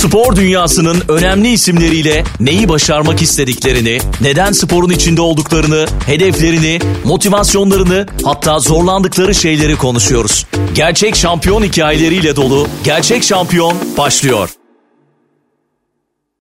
Spor dünyasının önemli isimleriyle neyi başarmak istediklerini, neden sporun içinde olduklarını, hedeflerini, motivasyonlarını, hatta zorlandıkları şeyleri konuşuyoruz. Gerçek şampiyon hikayeleriyle dolu Gerçek Şampiyon başlıyor.